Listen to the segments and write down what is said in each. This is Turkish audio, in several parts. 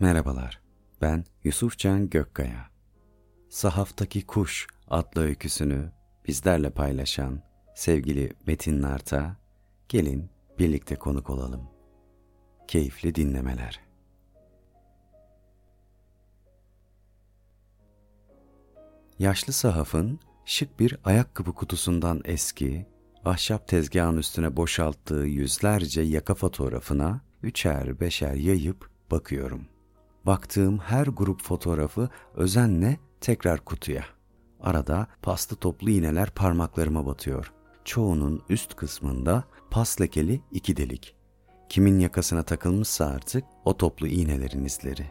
Merhabalar, ben Yusufcan Gökkaya. Sahaftaki Kuş adlı öyküsünü bizlerle paylaşan sevgili Metin Nart'a gelin birlikte konuk olalım. Keyifli dinlemeler. Yaşlı sahafın şık bir ayakkabı kutusundan eski, ahşap tezgahın üstüne boşalttığı yüzlerce yaka fotoğrafına üçer beşer yayıp bakıyorum.'' Baktığım her grup fotoğrafı özenle tekrar kutuya. Arada paslı toplu iğneler parmaklarıma batıyor. Çoğunun üst kısmında pas lekeli iki delik. Kimin yakasına takılmışsa artık o toplu iğnelerin izleri.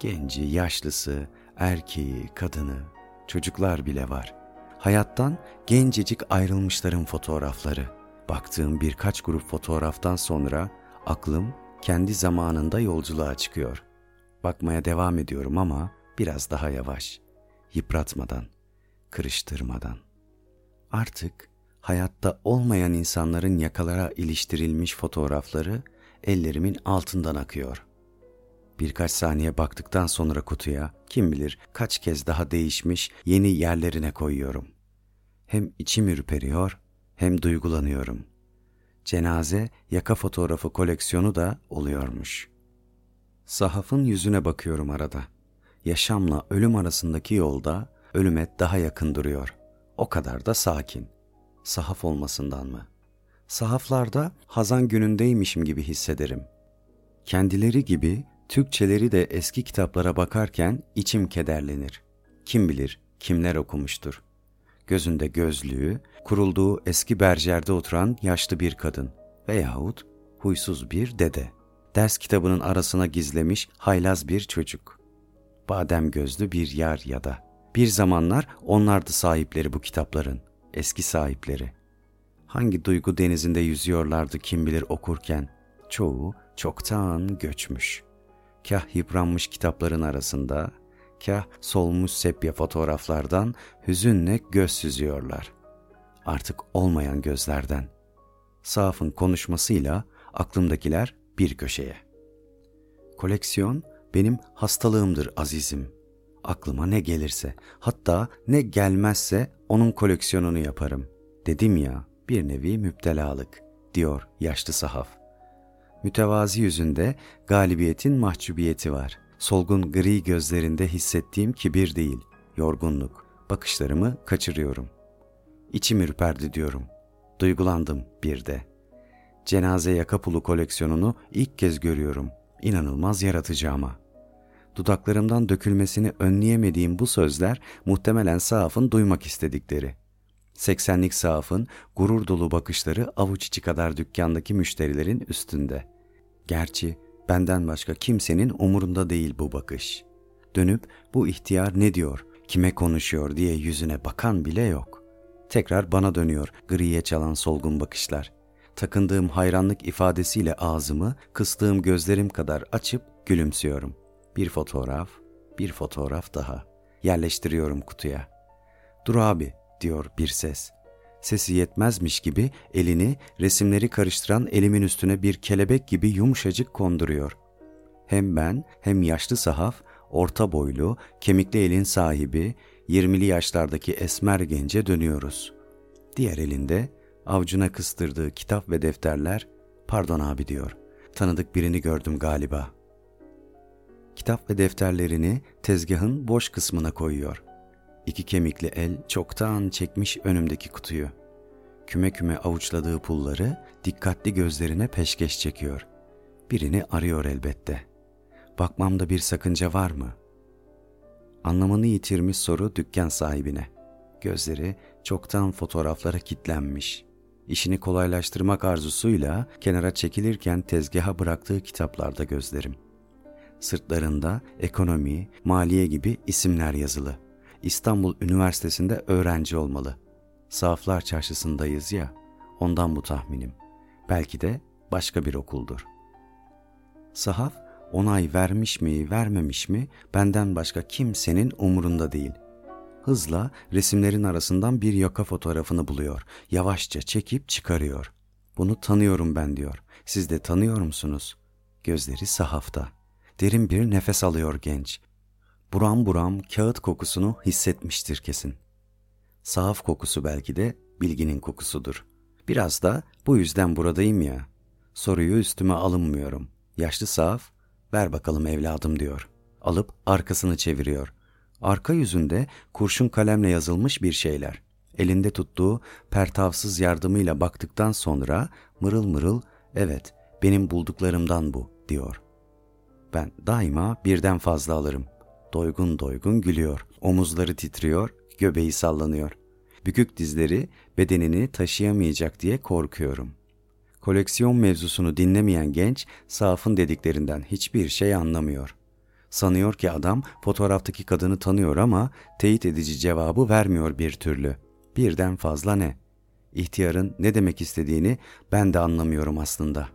Genci, yaşlısı, erkeği, kadını, çocuklar bile var. Hayattan gencecik ayrılmışların fotoğrafları. Baktığım birkaç grup fotoğraftan sonra aklım kendi zamanında yolculuğa çıkıyor.'' Bakmaya devam ediyorum ama biraz daha yavaş, yıpratmadan, kırıştırmadan. Artık hayatta olmayan insanların yakalara iliştirilmiş fotoğrafları ellerimin altından akıyor. Birkaç saniye baktıktan sonra kutuya kim bilir kaç kez daha değişmiş yeni yerlerine koyuyorum. Hem içim ürperiyor hem duygulanıyorum. Cenaze yaka fotoğrafı koleksiyonu da oluyormuş.'' Sahafın yüzüne bakıyorum arada. Yaşamla ölüm arasındaki yolda ölüme daha yakın duruyor. O kadar da sakin. Sahaf olmasından mı? Sahaflarda hazan günündeymişim gibi hissederim. Kendileri gibi Türkçeleri de eski kitaplara bakarken içim kederlenir. Kim bilir kimler okumuştur. Gözünde gözlüğü, kurulduğu eski berjerde oturan yaşlı bir kadın veyahut huysuz bir dede.'' Ders kitabının arasına gizlemiş haylaz bir çocuk. Badem gözlü bir yar ya da. Bir zamanlar onlardı sahipleri bu kitapların, eski sahipleri. Hangi duygu denizinde yüzüyorlardı kim bilir okurken, çoğu çoktan göçmüş. Kah yıpranmış kitapların arasında, kah solmuş sepya fotoğraflardan hüzünle göz süzüyorlar. Artık olmayan gözlerden. Saf'ın konuşmasıyla aklımdakiler bir köşeye. Koleksiyon benim hastalığımdır azizim. Aklıma ne gelirse, hatta ne gelmezse onun koleksiyonunu yaparım. Dedim ya, bir nevi müptelalık, diyor yaşlı sahaf. Mütevazi yüzünde galibiyetin mahcubiyeti var. Solgun gri gözlerinde hissettiğim kibir değil, yorgunluk. Bakışlarımı kaçırıyorum. İçim ürperdi diyorum. Duygulandım bir de.'' Cenaze yaka pulu koleksiyonunu ilk kez görüyorum. İnanılmaz yaratıcı. Dudaklarımdan dökülmesini önleyemediğim bu sözler muhtemelen Saaf'ın duymak istedikleri. Seksenlik Saaf'ın gurur dolu bakışları avuç içi kadar dükkandaki müşterilerin üstünde. Gerçi benden başka kimsenin umurunda değil bu bakış. Dönüp bu ihtiyar ne diyor, kime konuşuyor diye yüzüne bakan bile yok. Tekrar bana dönüyor griye çalan solgun bakışlar takındığım hayranlık ifadesiyle ağzımı kıstığım gözlerim kadar açıp gülümsüyorum. Bir fotoğraf, bir fotoğraf daha. Yerleştiriyorum kutuya. Dur abi diyor bir ses. Sesi yetmezmiş gibi elini resimleri karıştıran elimin üstüne bir kelebek gibi yumuşacık konduruyor. Hem ben hem yaşlı sahaf, orta boylu, kemikli elin sahibi, yirmili yaşlardaki esmer gence dönüyoruz. Diğer elinde Avcuna kıstırdığı kitap ve defterler, pardon abi diyor, tanıdık birini gördüm galiba. Kitap ve defterlerini tezgahın boş kısmına koyuyor. İki kemikli el çoktan çekmiş önümdeki kutuyu. Küme küme avuçladığı pulları dikkatli gözlerine peşkeş çekiyor. Birini arıyor elbette. Bakmamda bir sakınca var mı? Anlamını yitirmiş soru dükkan sahibine. Gözleri çoktan fotoğraflara kilitlenmiş. İşini kolaylaştırmak arzusuyla kenara çekilirken tezgaha bıraktığı kitaplarda gözlerim. Sırtlarında ekonomi, maliye gibi isimler yazılı. İstanbul Üniversitesi'nde öğrenci olmalı. Saflar çarşısındayız ya, ondan bu tahminim. Belki de başka bir okuldur. Sahaf onay vermiş mi, vermemiş mi benden başka kimsenin umurunda değil hızla resimlerin arasından bir yaka fotoğrafını buluyor. Yavaşça çekip çıkarıyor. Bunu tanıyorum ben diyor. Siz de tanıyor musunuz? Gözleri sahafta. derin bir nefes alıyor genç. Buram buram kağıt kokusunu hissetmiştir kesin. Sahaf kokusu belki de bilginin kokusudur. Biraz da bu yüzden buradayım ya. Soruyu üstüme alınmıyorum. Yaşlı sahaf, ver bakalım evladım diyor. Alıp arkasını çeviriyor. Arka yüzünde kurşun kalemle yazılmış bir şeyler. Elinde tuttuğu pertavsız yardımıyla baktıktan sonra mırıl mırıl evet benim bulduklarımdan bu diyor. Ben daima birden fazla alırım. Doygun doygun gülüyor. Omuzları titriyor, göbeği sallanıyor. Bükük dizleri bedenini taşıyamayacak diye korkuyorum. Koleksiyon mevzusunu dinlemeyen genç Saf'ın dediklerinden hiçbir şey anlamıyor. Sanıyor ki adam fotoğraftaki kadını tanıyor ama teyit edici cevabı vermiyor bir türlü. Birden fazla ne? İhtiyarın ne demek istediğini ben de anlamıyorum aslında.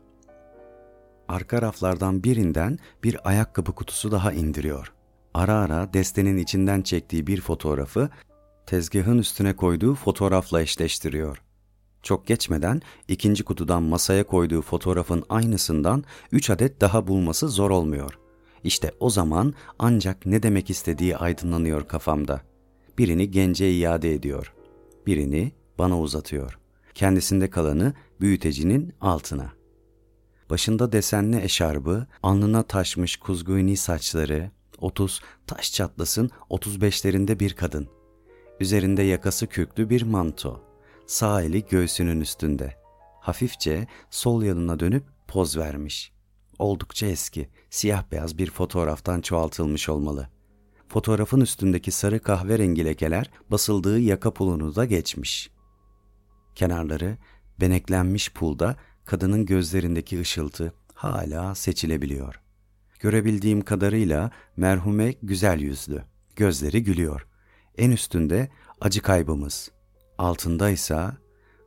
Arka raflardan birinden bir ayakkabı kutusu daha indiriyor. Ara ara destenin içinden çektiği bir fotoğrafı tezgahın üstüne koyduğu fotoğrafla eşleştiriyor. Çok geçmeden ikinci kutudan masaya koyduğu fotoğrafın aynısından üç adet daha bulması zor olmuyor. İşte o zaman ancak ne demek istediği aydınlanıyor kafamda. Birini gence iade ediyor. Birini bana uzatıyor. Kendisinde kalanı büyütecinin altına. Başında desenli eşarbı, alnına taşmış kuzguni saçları, otuz taş çatlasın otuz beşlerinde bir kadın. Üzerinde yakası kürklü bir manto. Sağ eli göğsünün üstünde. Hafifçe sol yanına dönüp poz vermiş. Oldukça eski, siyah beyaz bir fotoğraftan çoğaltılmış olmalı. Fotoğrafın üstündeki sarı kahverengi lekeler basıldığı yaka pulunu da geçmiş. Kenarları beneklenmiş pulda kadının gözlerindeki ışıltı hala seçilebiliyor. Görebildiğim kadarıyla merhume güzel yüzlü, gözleri gülüyor. En üstünde acı kaybımız, altında ise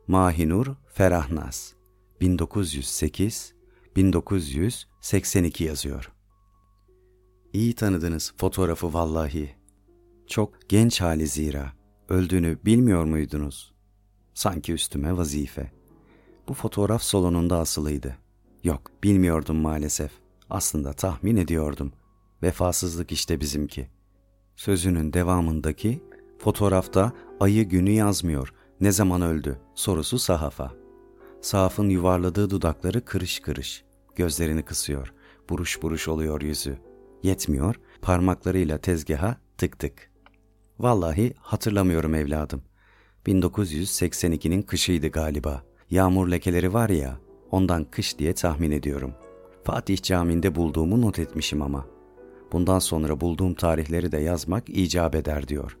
Mahinur Ferahnaz 1908 1982 yazıyor. İyi tanıdınız fotoğrafı vallahi. Çok genç hali zira. Öldüğünü bilmiyor muydunuz? Sanki üstüme vazife. Bu fotoğraf salonunda asılıydı. Yok, bilmiyordum maalesef. Aslında tahmin ediyordum. Vefasızlık işte bizimki. Sözünün devamındaki fotoğrafta ayı günü yazmıyor. Ne zaman öldü? Sorusu sahafa. Sahafın yuvarladığı dudakları kırış kırış. Gözlerini kısıyor. Buruş buruş oluyor yüzü. Yetmiyor, parmaklarıyla tezgaha tık tık. Vallahi hatırlamıyorum evladım. 1982'nin kışıydı galiba. Yağmur lekeleri var ya, ondan kış diye tahmin ediyorum. Fatih Camii'nde bulduğumu not etmişim ama. Bundan sonra bulduğum tarihleri de yazmak icap eder diyor.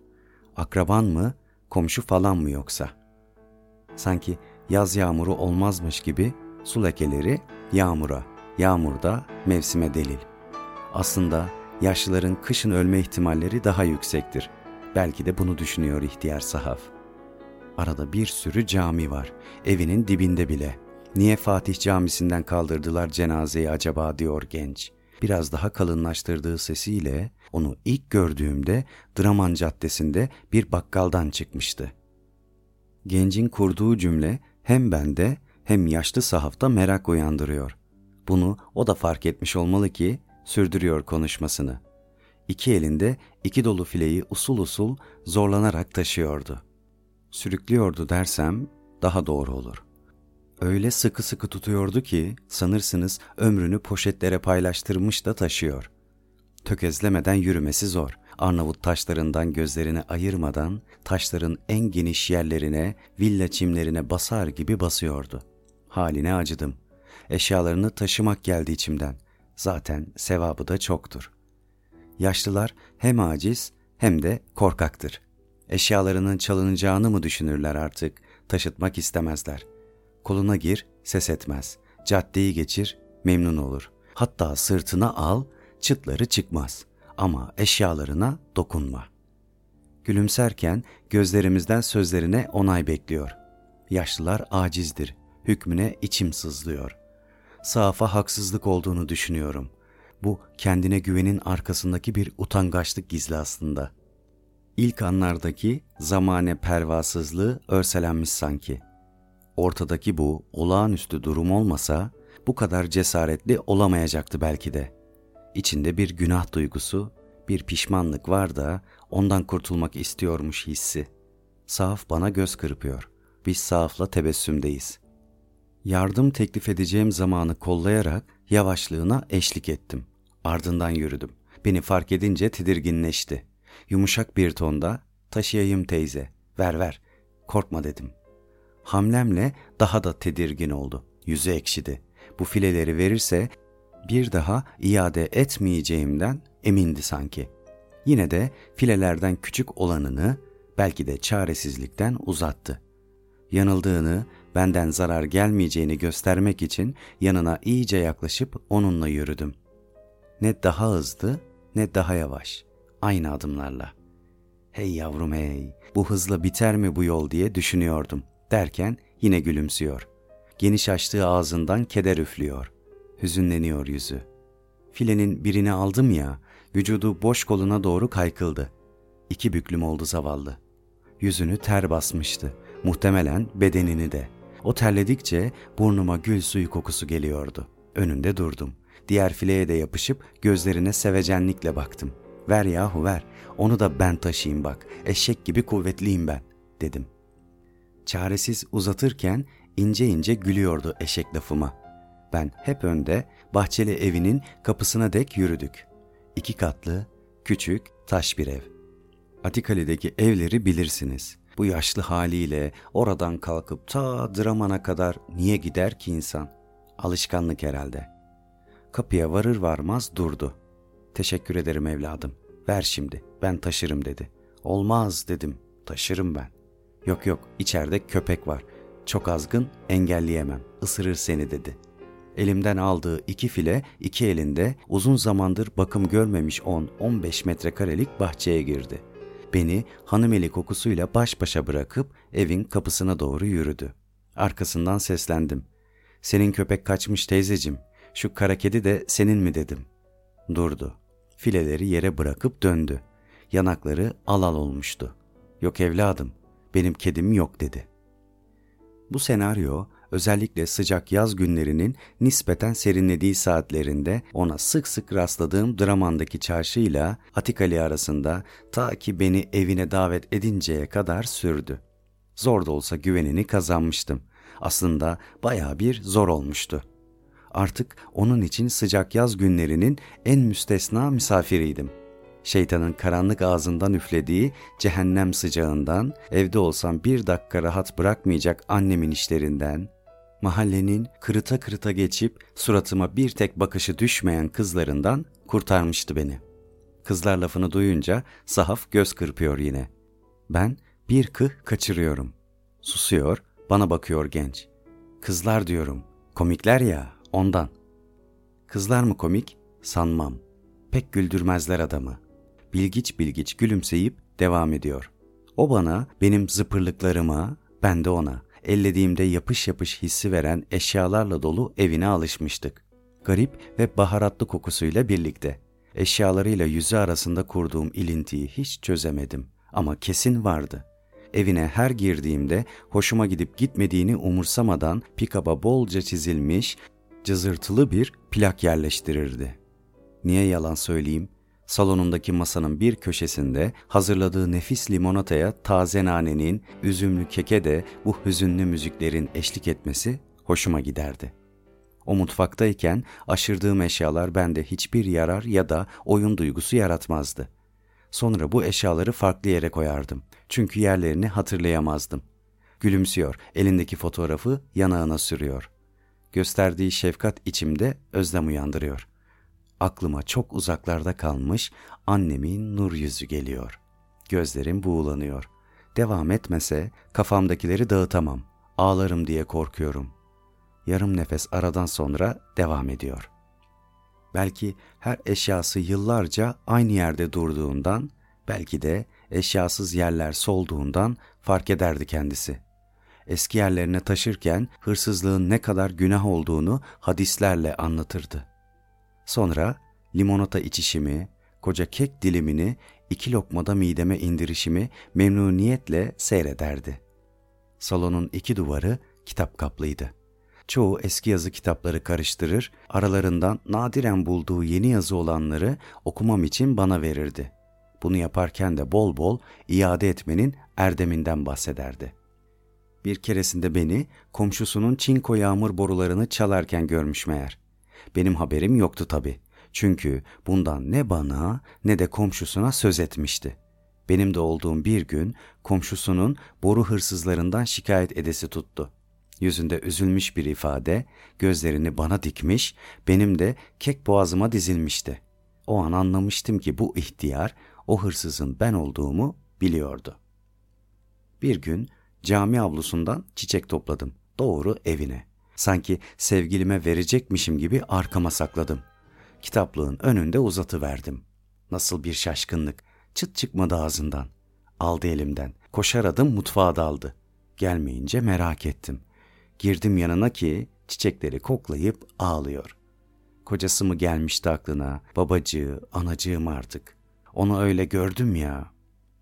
Akraban mı, komşu falan mı yoksa? Sanki yaz yağmuru olmazmış gibi su lekeleri yağmura, yağmur da mevsime delil. Aslında yaşlıların kışın ölme ihtimalleri daha yüksektir. Belki de bunu düşünüyor ihtiyar sahaf. Arada bir sürü cami var, evinin dibinde bile. Niye Fatih Camisi'nden kaldırdılar cenazeyi acaba diyor genç. Biraz daha kalınlaştırdığı sesiyle onu ilk gördüğümde Draman Caddesi'nde bir bakkaldan çıkmıştı. Gencin kurduğu cümle hem bende hem yaşlı sahafta merak uyandırıyor. Bunu o da fark etmiş olmalı ki sürdürüyor konuşmasını. İki elinde iki dolu fileyi usul usul zorlanarak taşıyordu. Sürüklüyordu dersem daha doğru olur. Öyle sıkı sıkı tutuyordu ki sanırsınız ömrünü poşetlere paylaştırmış da taşıyor. Tökezlemeden yürümesi zor. Arnavut taşlarından gözlerini ayırmadan taşların en geniş yerlerine, villa çimlerine basar gibi basıyordu. Haline acıdım. Eşyalarını taşımak geldi içimden. Zaten sevabı da çoktur. Yaşlılar hem aciz hem de korkaktır. Eşyalarının çalınacağını mı düşünürler artık, taşıtmak istemezler. Koluna gir, ses etmez. Caddeyi geçir, memnun olur. Hatta sırtına al, çıtları çıkmaz. Ama eşyalarına dokunma. Gülümserken gözlerimizden sözlerine onay bekliyor. Yaşlılar acizdir, hükmüne içim sızlıyor. Safa haksızlık olduğunu düşünüyorum. Bu kendine güvenin arkasındaki bir utangaçlık gizli aslında. İlk anlardaki zamane pervasızlığı örselenmiş sanki. Ortadaki bu olağanüstü durum olmasa bu kadar cesaretli olamayacaktı belki de. İçinde bir günah duygusu, bir pişmanlık var da ondan kurtulmak istiyormuş hissi. Sahaf bana göz kırpıyor. Biz Sahaf'la tebessümdeyiz. Yardım teklif edeceğim zamanı kollayarak yavaşlığına eşlik ettim. Ardından yürüdüm. Beni fark edince tedirginleşti. Yumuşak bir tonda taşıyayım teyze, ver ver, korkma dedim. Hamlemle daha da tedirgin oldu. Yüzü ekşidi. Bu fileleri verirse bir daha iade etmeyeceğimden emindi sanki. Yine de filelerden küçük olanını belki de çaresizlikten uzattı. Yanıldığını, benden zarar gelmeyeceğini göstermek için yanına iyice yaklaşıp onunla yürüdüm. Ne daha hızlı ne daha yavaş. Aynı adımlarla. Hey yavrum hey, bu hızla biter mi bu yol diye düşünüyordum. Derken yine gülümsüyor. Geniş açtığı ağzından keder üflüyor. Hüzünleniyor yüzü. Filenin birini aldım ya, vücudu boş koluna doğru kaykıldı. İki büklüm oldu zavallı. Yüzünü ter basmıştı. Muhtemelen bedenini de. O terledikçe burnuma gül suyu kokusu geliyordu. Önünde durdum. Diğer fileye de yapışıp gözlerine sevecenlikle baktım. Ver yahu ver, onu da ben taşıyayım bak, eşek gibi kuvvetliyim ben, dedim. Çaresiz uzatırken ince ince gülüyordu eşek lafıma. Ben hep önde bahçeli evinin kapısına dek yürüdük. İki katlı, küçük, taş bir ev. Atikali'deki evleri bilirsiniz. Bu yaşlı haliyle oradan kalkıp ta Draman'a kadar niye gider ki insan? Alışkanlık herhalde. Kapıya varır varmaz durdu. Teşekkür ederim evladım. Ver şimdi ben taşırım dedi. Olmaz dedim. Taşırım ben. Yok yok içeride köpek var. Çok azgın engelleyemem. Isırır seni dedi. Elimden aldığı iki file iki elinde uzun zamandır bakım görmemiş 10-15 metrekarelik bahçeye girdi. Beni hanımeli kokusuyla baş başa bırakıp evin kapısına doğru yürüdü. Arkasından seslendim. Senin köpek kaçmış teyzecim. Şu kara kedi de senin mi dedim. Durdu. Fileleri yere bırakıp döndü. Yanakları alal olmuştu. Yok evladım, benim kedim yok dedi. Bu senaryo özellikle sıcak yaz günlerinin nispeten serinlediği saatlerinde ona sık sık rastladığım Draman'daki çarşıyla Atikali arasında ta ki beni evine davet edinceye kadar sürdü. Zor da olsa güvenini kazanmıştım. Aslında baya bir zor olmuştu. Artık onun için sıcak yaz günlerinin en müstesna misafiriydim.'' şeytanın karanlık ağzından üflediği cehennem sıcağından, evde olsam bir dakika rahat bırakmayacak annemin işlerinden, mahallenin kırıta kırıta geçip suratıma bir tek bakışı düşmeyen kızlarından kurtarmıştı beni. Kızlar lafını duyunca sahaf göz kırpıyor yine. Ben bir kıh kaçırıyorum. Susuyor, bana bakıyor genç. Kızlar diyorum, komikler ya ondan. Kızlar mı komik? Sanmam. Pek güldürmezler adamı bilgiç bilgiç gülümseyip devam ediyor. O bana benim zıpırlıklarıma, ben de ona ellediğimde yapış yapış hissi veren eşyalarla dolu evine alışmıştık. Garip ve baharatlı kokusuyla birlikte. Eşyalarıyla yüzü arasında kurduğum ilintiyi hiç çözemedim ama kesin vardı. Evine her girdiğimde hoşuma gidip gitmediğini umursamadan pikaba bolca çizilmiş, cızırtılı bir plak yerleştirirdi. Niye yalan söyleyeyim? Salonundaki masanın bir köşesinde hazırladığı nefis limonataya taze nanenin, üzümlü keke de bu hüzünlü müziklerin eşlik etmesi hoşuma giderdi. O mutfaktayken aşırdığım eşyalar bende hiçbir yarar ya da oyun duygusu yaratmazdı. Sonra bu eşyaları farklı yere koyardım. Çünkü yerlerini hatırlayamazdım. Gülümsüyor, elindeki fotoğrafı yanağına sürüyor. Gösterdiği şefkat içimde özlem uyandırıyor aklıma çok uzaklarda kalmış annemin nur yüzü geliyor. Gözlerim buğulanıyor. Devam etmese kafamdakileri dağıtamam. Ağlarım diye korkuyorum. Yarım nefes aradan sonra devam ediyor. Belki her eşyası yıllarca aynı yerde durduğundan, belki de eşyasız yerler solduğundan fark ederdi kendisi. Eski yerlerine taşırken hırsızlığın ne kadar günah olduğunu hadislerle anlatırdı. Sonra limonata içişimi, koca kek dilimini iki lokmada mideme indirişimi memnuniyetle seyrederdi. Salonun iki duvarı kitap kaplıydı. çoğu eski yazı kitapları karıştırır, aralarından nadiren bulduğu yeni yazı olanları okumam için bana verirdi. Bunu yaparken de bol bol iade etmenin erdeminden bahsederdi. Bir keresinde beni komşusunun çinko yağmur borularını çalarken görmüş meğer. Benim haberim yoktu tabii. Çünkü bundan ne bana ne de komşusuna söz etmişti. Benim de olduğum bir gün komşusunun boru hırsızlarından şikayet edesi tuttu. Yüzünde üzülmüş bir ifade, gözlerini bana dikmiş, benim de kek boğazıma dizilmişti. O an anlamıştım ki bu ihtiyar o hırsızın ben olduğumu biliyordu. Bir gün cami avlusundan çiçek topladım. Doğru evine. Sanki sevgilime verecekmişim gibi arkama sakladım. Kitaplığın önünde uzatıverdim. Nasıl bir şaşkınlık. Çıt çıkmadı ağzından. Aldı elimden. Koşar adım mutfağa daldı. Gelmeyince merak ettim. Girdim yanına ki çiçekleri koklayıp ağlıyor. Kocası mı gelmişti aklına, babacığı, anacığım artık. Onu öyle gördüm ya.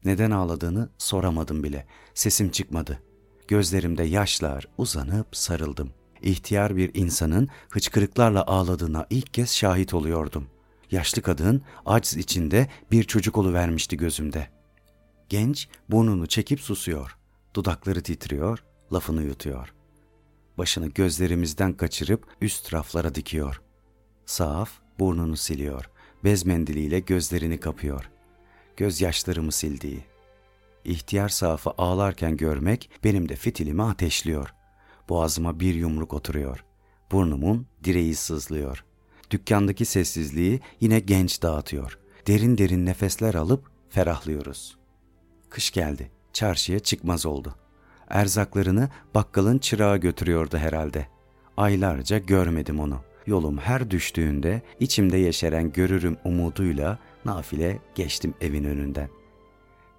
Neden ağladığını soramadım bile. Sesim çıkmadı. Gözlerimde yaşlar uzanıp sarıldım. İhtiyar bir insanın hıçkırıklarla ağladığına ilk kez şahit oluyordum. Yaşlı kadın aciz içinde bir çocuk vermişti gözümde. Genç burnunu çekip susuyor. Dudakları titriyor, lafını yutuyor. Başını gözlerimizden kaçırıp üst raflara dikiyor. Saf burnunu siliyor. Bez mendiliyle gözlerini kapıyor. Gözyaşlarımı sildiği. İhtiyar Saf'ı ağlarken görmek benim de fitilimi ateşliyor. Boğazıma bir yumruk oturuyor. Burnumun direği sızlıyor. Dükkandaki sessizliği yine genç dağıtıyor. Derin derin nefesler alıp ferahlıyoruz. Kış geldi. Çarşıya çıkmaz oldu. Erzaklarını bakkalın çırağı götürüyordu herhalde. Aylarca görmedim onu. Yolum her düştüğünde içimde yeşeren görürüm umuduyla nafile geçtim evin önünden.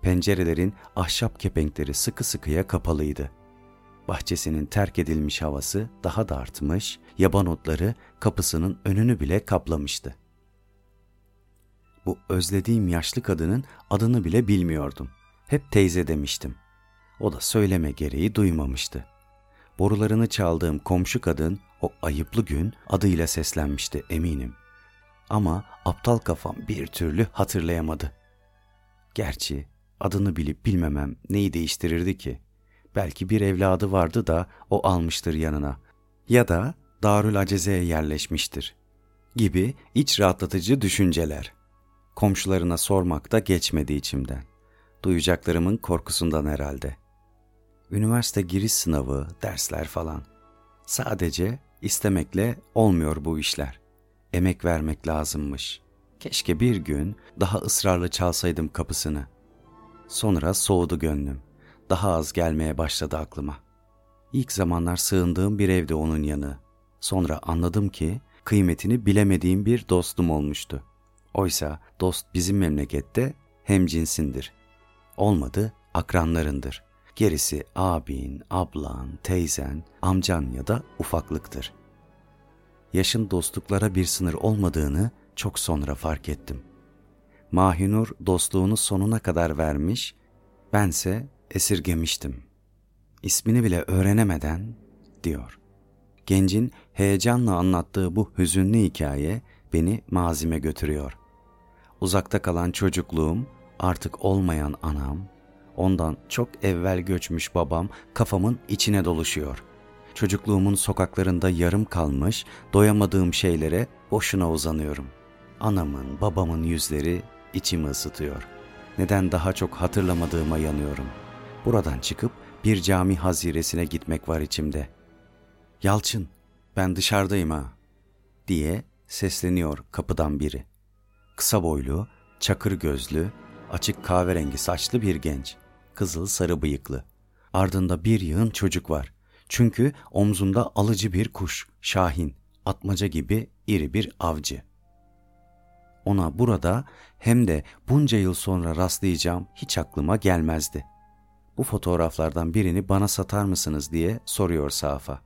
Pencerelerin ahşap kepenkleri sıkı sıkıya kapalıydı. Bahçesinin terk edilmiş havası daha da artmış, yaban otları kapısının önünü bile kaplamıştı. Bu özlediğim yaşlı kadının adını bile bilmiyordum. Hep teyze demiştim. O da söyleme gereği duymamıştı. Borularını çaldığım komşu kadın o ayıplı gün adıyla seslenmişti eminim. Ama aptal kafam bir türlü hatırlayamadı. Gerçi adını bilip bilmemem neyi değiştirirdi ki? Belki bir evladı vardı da o almıştır yanına. Ya da Darül Aceze'ye yerleşmiştir. Gibi iç rahatlatıcı düşünceler. Komşularına sormak da geçmedi içimden. Duyacaklarımın korkusundan herhalde. Üniversite giriş sınavı, dersler falan. Sadece istemekle olmuyor bu işler. Emek vermek lazımmış. Keşke bir gün daha ısrarlı çalsaydım kapısını. Sonra soğudu gönlüm. Daha az gelmeye başladı aklıma. İlk zamanlar sığındığım bir evde onun yanı. Sonra anladım ki kıymetini bilemediğim bir dostum olmuştu. Oysa dost bizim memlekette hem cinsindir. Olmadı akranlarındır. Gerisi abin, ablan, teyzen, amcan ya da ufaklıktır. Yaşın dostluklara bir sınır olmadığını çok sonra fark ettim. Mahinur dostluğunu sonuna kadar vermiş, bense esirgemiştim. İsmini bile öğrenemeden diyor. Gencin heyecanla anlattığı bu hüzünlü hikaye beni mazime götürüyor. Uzakta kalan çocukluğum, artık olmayan anam, ondan çok evvel göçmüş babam kafamın içine doluşuyor. Çocukluğumun sokaklarında yarım kalmış, doyamadığım şeylere boşuna uzanıyorum. Anamın, babamın yüzleri içimi ısıtıyor. Neden daha çok hatırlamadığıma yanıyorum. Buradan çıkıp bir cami haziresine gitmek var içimde. Yalçın, ben dışarıdayım ha, diye sesleniyor kapıdan biri. Kısa boylu, çakır gözlü, açık kahverengi saçlı bir genç, kızıl sarı bıyıklı. Ardında bir yığın çocuk var. Çünkü omzunda alıcı bir kuş, şahin, atmaca gibi iri bir avcı. Ona burada hem de bunca yıl sonra rastlayacağım hiç aklıma gelmezdi. Bu fotoğraflardan birini bana satar mısınız diye soruyor Safa.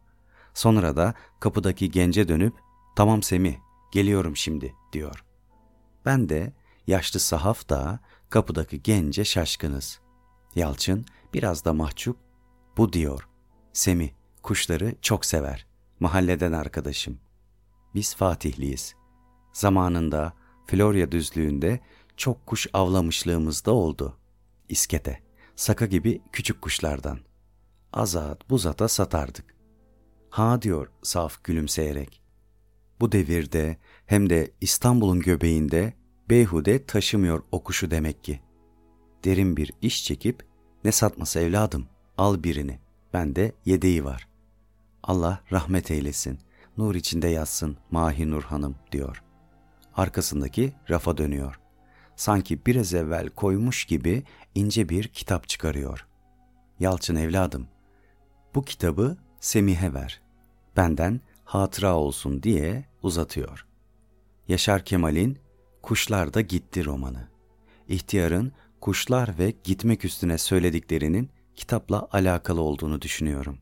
Sonra da kapıdaki gence dönüp tamam Semih geliyorum şimdi diyor. Ben de yaşlı sahaf da kapıdaki gence şaşkınız. Yalçın biraz da mahcup bu diyor. Semih kuşları çok sever. Mahalleden arkadaşım. Biz Fatihliyiz. Zamanında Florya düzlüğünde çok kuş avlamışlığımız da oldu. İskete, saka gibi küçük kuşlardan. Azat buzata satardık. Ha diyor saf gülümseyerek. Bu devirde hem de İstanbul'un göbeğinde beyhude taşımıyor o kuşu demek ki. Derin bir iş çekip ne satması evladım al birini bende yedeği var. Allah rahmet eylesin nur içinde yatsın Mahi Nur Hanım diyor. Arkasındaki rafa dönüyor. Sanki biraz evvel koymuş gibi ince bir kitap çıkarıyor. Yalçın evladım, bu kitabı Semih'e ver. Benden hatıra olsun diye uzatıyor. Yaşar Kemal'in Kuşlar da Gitti romanı. İhtiyarın kuşlar ve gitmek üstüne söylediklerinin kitapla alakalı olduğunu düşünüyorum.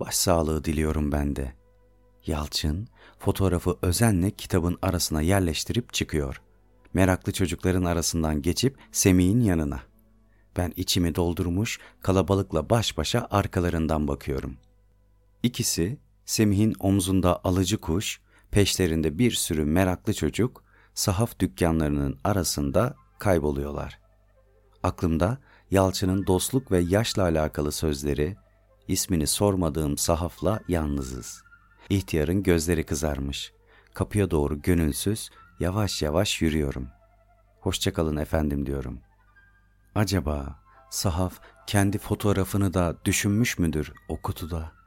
Başsağlığı diliyorum ben de. Yalçın fotoğrafı özenle kitabın arasına yerleştirip çıkıyor. Meraklı çocukların arasından geçip Semih'in yanına. Ben içimi doldurmuş kalabalıkla baş başa arkalarından bakıyorum. İkisi Semih'in omzunda alıcı kuş, peşlerinde bir sürü meraklı çocuk sahaf dükkanlarının arasında kayboluyorlar. Aklımda Yalçın'ın dostluk ve yaşla alakalı sözleri, ismini sormadığım sahafla yalnızız. İhtiyarın gözleri kızarmış. Kapıya doğru gönülsüz, yavaş yavaş yürüyorum. Hoşçakalın efendim diyorum. Acaba sahaf kendi fotoğrafını da düşünmüş müdür o kutuda?''